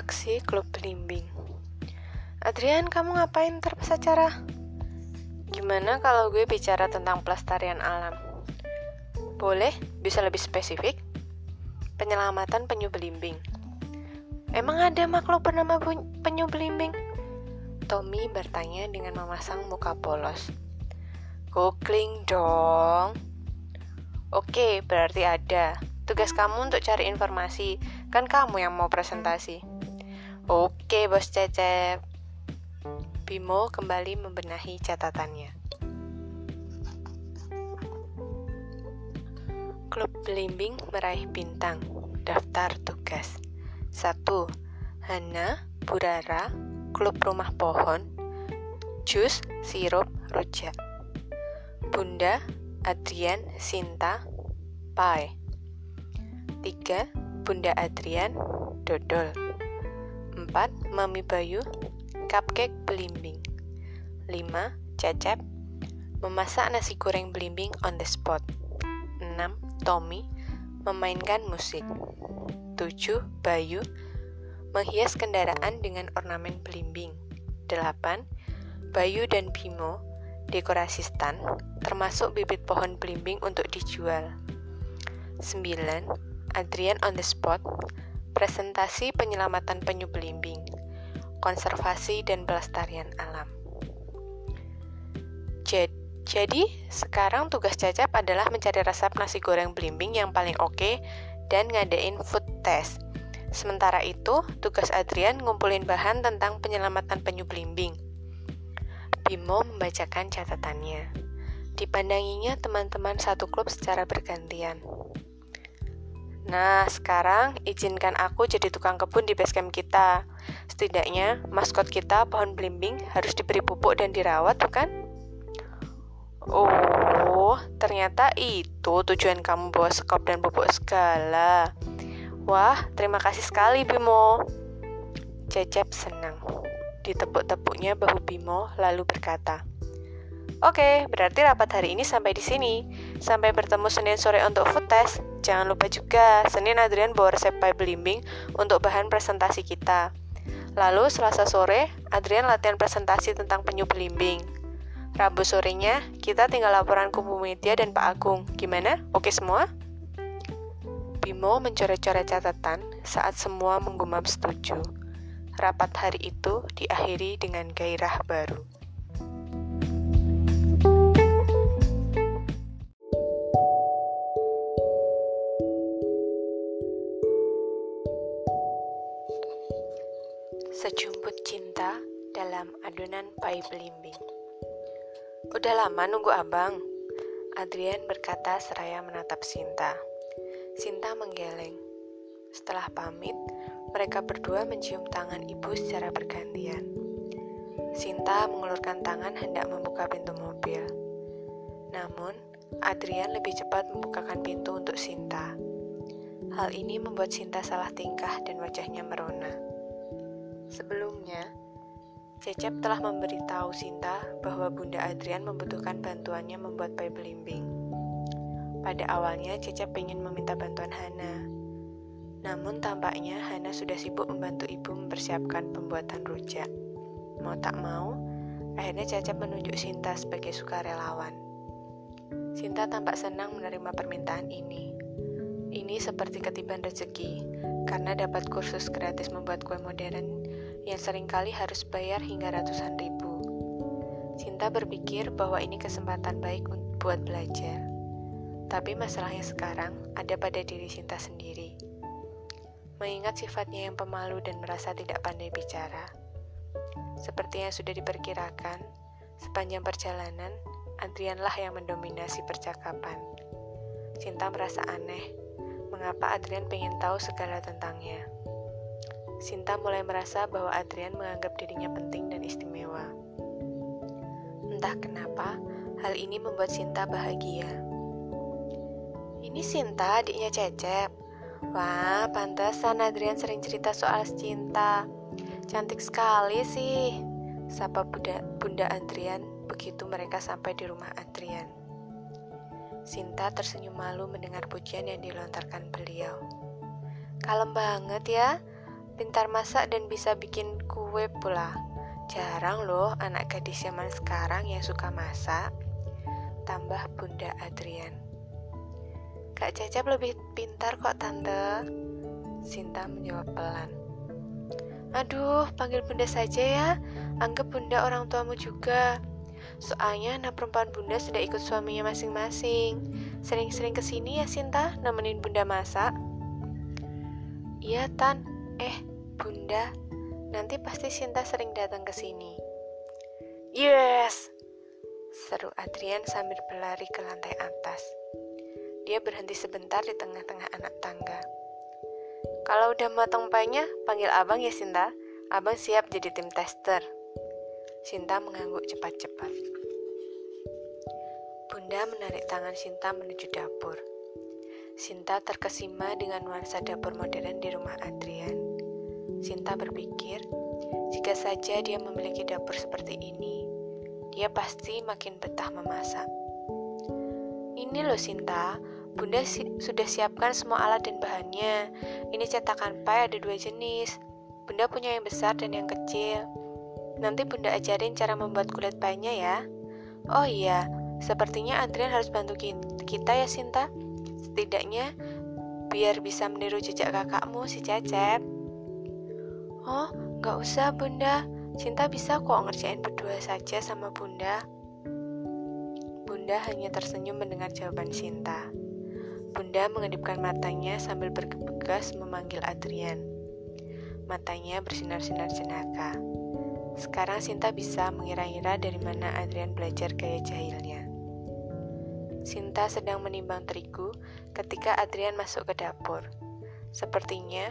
Aksi Klub Belimbing Adrian, kamu ngapain terpas acara? Gimana kalau gue bicara tentang pelestarian alam? Boleh? Bisa lebih spesifik? Penyelamatan penyu belimbing Emang ada makhluk bernama penyu belimbing? Tommy bertanya dengan memasang muka polos. Googling dong. Oke, berarti ada. Tugas kamu untuk cari informasi, kan kamu yang mau presentasi. Oke, Bos Cecep. Bimo kembali membenahi catatannya. Klub Belimbing meraih bintang. Daftar tugas. 1. Hana, Burara, Klub Rumah Pohon, Jus, Sirup, Rujak. Bunda, Adrian, Sinta, Pai. 3. Bunda Adrian, dodol 4. Mami Bayu, cupcake belimbing 5. Cecep, memasak nasi goreng belimbing on the spot 6. Tommy, memainkan musik 7. Bayu, menghias kendaraan dengan ornamen belimbing 8. Bayu dan Bimo, dekorasi stand, termasuk bibit pohon belimbing untuk dijual 9. Adrian on the spot, presentasi penyelamatan penyu belimbing, konservasi dan pelestarian alam. Jadi, sekarang tugas Cacap adalah mencari resep nasi goreng belimbing yang paling oke okay dan ngadain food test. Sementara itu, tugas Adrian ngumpulin bahan tentang penyelamatan penyu belimbing. Bimo membacakan catatannya. Dipandanginya teman-teman satu klub secara bergantian. Nah, sekarang izinkan aku jadi tukang kebun di basecamp kita. Setidaknya, maskot kita, pohon belimbing, harus diberi pupuk dan dirawat, bukan? Oh, ternyata itu tujuan kamu bawa sekop dan pupuk segala. Wah, terima kasih sekali, Bimo. Cecep senang. Ditepuk-tepuknya bahu Bimo, lalu berkata, Oke, berarti rapat hari ini sampai di sini. Sampai bertemu Senin sore untuk food test. Jangan lupa juga, Senin Adrian bawa resep pie belimbing untuk bahan presentasi kita. Lalu Selasa sore, Adrian latihan presentasi tentang penyu belimbing. Rabu sorenya, kita tinggal laporan ke Bu Media dan Pak Agung. Gimana? Oke semua? Bimo mencoret-coret catatan saat semua menggumam setuju. Rapat hari itu diakhiri dengan gairah baru. Sejumput cinta dalam adonan pai belimbing. Udah lama nunggu abang. Adrian berkata seraya menatap Sinta. Sinta menggeleng. Setelah pamit, mereka berdua mencium tangan ibu secara bergantian. Sinta mengulurkan tangan hendak membuka pintu mobil. Namun, Adrian lebih cepat membukakan pintu untuk Sinta. Hal ini membuat Sinta salah tingkah dan wajahnya merona. Sebelumnya, Cecep telah memberitahu Sinta bahwa Bunda Adrian membutuhkan bantuannya membuat pie belimbing. Pada awalnya, Cecep ingin meminta bantuan Hana. Namun tampaknya Hana sudah sibuk membantu ibu mempersiapkan pembuatan rujak. Mau tak mau, akhirnya Cecep menunjuk Sinta sebagai sukarelawan. Sinta tampak senang menerima permintaan ini. Ini seperti ketiban rezeki, karena dapat kursus gratis membuat kue modern yang sering kali harus bayar hingga ratusan ribu. Cinta berpikir bahwa ini kesempatan baik buat belajar. Tapi masalahnya sekarang ada pada diri Cinta sendiri. Mengingat sifatnya yang pemalu dan merasa tidak pandai bicara. Seperti yang sudah diperkirakan, sepanjang perjalanan, Adrianlah yang mendominasi percakapan. Cinta merasa aneh, mengapa Adrian pengen tahu segala tentangnya. Sinta mulai merasa bahwa Adrian menganggap dirinya penting dan istimewa. Entah kenapa, hal ini membuat Sinta bahagia. Ini Sinta, adiknya Cecep. Wah, pantasan Adrian sering cerita soal cinta. Cantik sekali sih. Sapa Bunda, Bunda Adrian begitu mereka sampai di rumah Adrian. Sinta tersenyum malu mendengar pujian yang dilontarkan beliau. Kalem banget ya, Pintar masak dan bisa bikin kue pula. Jarang loh anak gadis zaman sekarang yang suka masak. Tambah Bunda Adrian. Kak Cecep lebih pintar kok tante. Sinta menjawab pelan. Aduh, panggil bunda saja ya. Anggap bunda orang tuamu juga. Soalnya anak perempuan bunda sudah ikut suaminya masing-masing. Sering-sering ke sini ya Sinta, nemenin bunda masak. Iya Tan, eh bunda, nanti pasti Sinta sering datang ke sini. Yes! Seru Adrian sambil berlari ke lantai atas. Dia berhenti sebentar di tengah-tengah anak tangga. Kalau udah matang painya, panggil abang ya Sinta. Abang siap jadi tim tester. Sinta mengangguk cepat-cepat. Bunda menarik tangan Sinta menuju dapur. Sinta terkesima dengan nuansa dapur modern di rumah Adrian. Sinta berpikir, jika saja dia memiliki dapur seperti ini, dia pasti makin betah memasak. Ini loh Sinta, Bunda si sudah siapkan semua alat dan bahannya. Ini cetakan pie ada dua jenis. Bunda punya yang besar dan yang kecil. Nanti Bunda ajarin cara membuat kulit pie-nya ya. Oh iya, sepertinya Adrian harus bantu kita ya Sinta. Setidaknya biar bisa meniru jejak kakakmu si Cecep. Oh, nggak usah Bunda. Sinta bisa kok ngerjain berdua saja sama Bunda. Bunda hanya tersenyum mendengar jawaban Sinta. Bunda mengedipkan matanya sambil bergegas memanggil Adrian. Matanya bersinar-sinar jenaka. Sekarang Sinta bisa mengira-ngira dari mana Adrian belajar gaya jahilnya. Sinta sedang menimbang terigu ketika Adrian masuk ke dapur. Sepertinya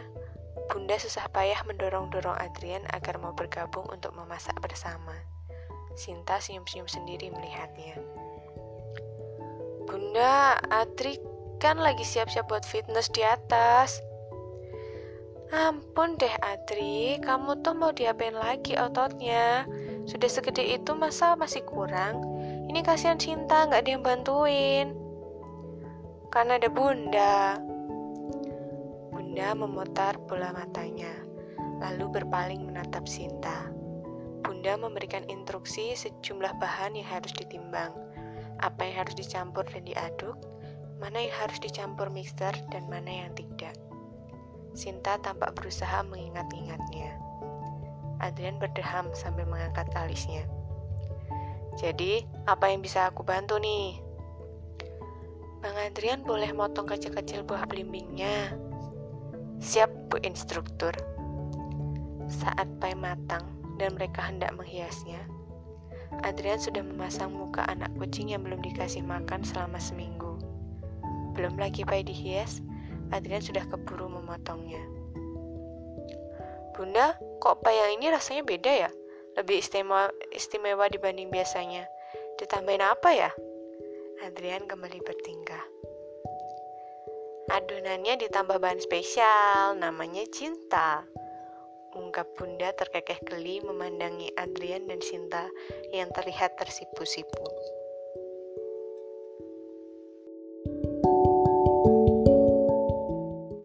Bunda susah payah mendorong-dorong Adrian agar mau bergabung untuk memasak bersama. Sinta senyum-senyum sendiri melihatnya. Bunda, Adri kan lagi siap-siap buat fitness di atas. Ampun deh Adri, kamu tuh mau diapain lagi ototnya? Sudah segede itu masa masih kurang? Ini kasihan Cinta, nggak ada yang bantuin. Karena ada bunda. Bunda memutar bola matanya, lalu berpaling menatap Sinta. Bunda memberikan instruksi sejumlah bahan yang harus ditimbang, apa yang harus dicampur dan diaduk, mana yang harus dicampur mixer dan mana yang tidak. Sinta tampak berusaha mengingat-ingatnya. Adrian berdeham sambil mengangkat alisnya. Jadi, apa yang bisa aku bantu nih? Bang Adrian boleh motong kecil-kecil buah belimbingnya. Siap, Bu Instruktur. Saat pai matang dan mereka hendak menghiasnya, Adrian sudah memasang muka anak kucing yang belum dikasih makan selama seminggu. Belum lagi pai dihias, Adrian sudah keburu memotongnya. Bunda, kok pai yang ini rasanya beda ya? Lebih istimewa, istimewa dibanding biasanya. Ditambahin apa ya? Adrian kembali bertingkah. Adonannya ditambah bahan spesial, namanya cinta. Ungkap bunda terkekeh geli memandangi Adrian dan Sinta yang terlihat tersipu-sipu.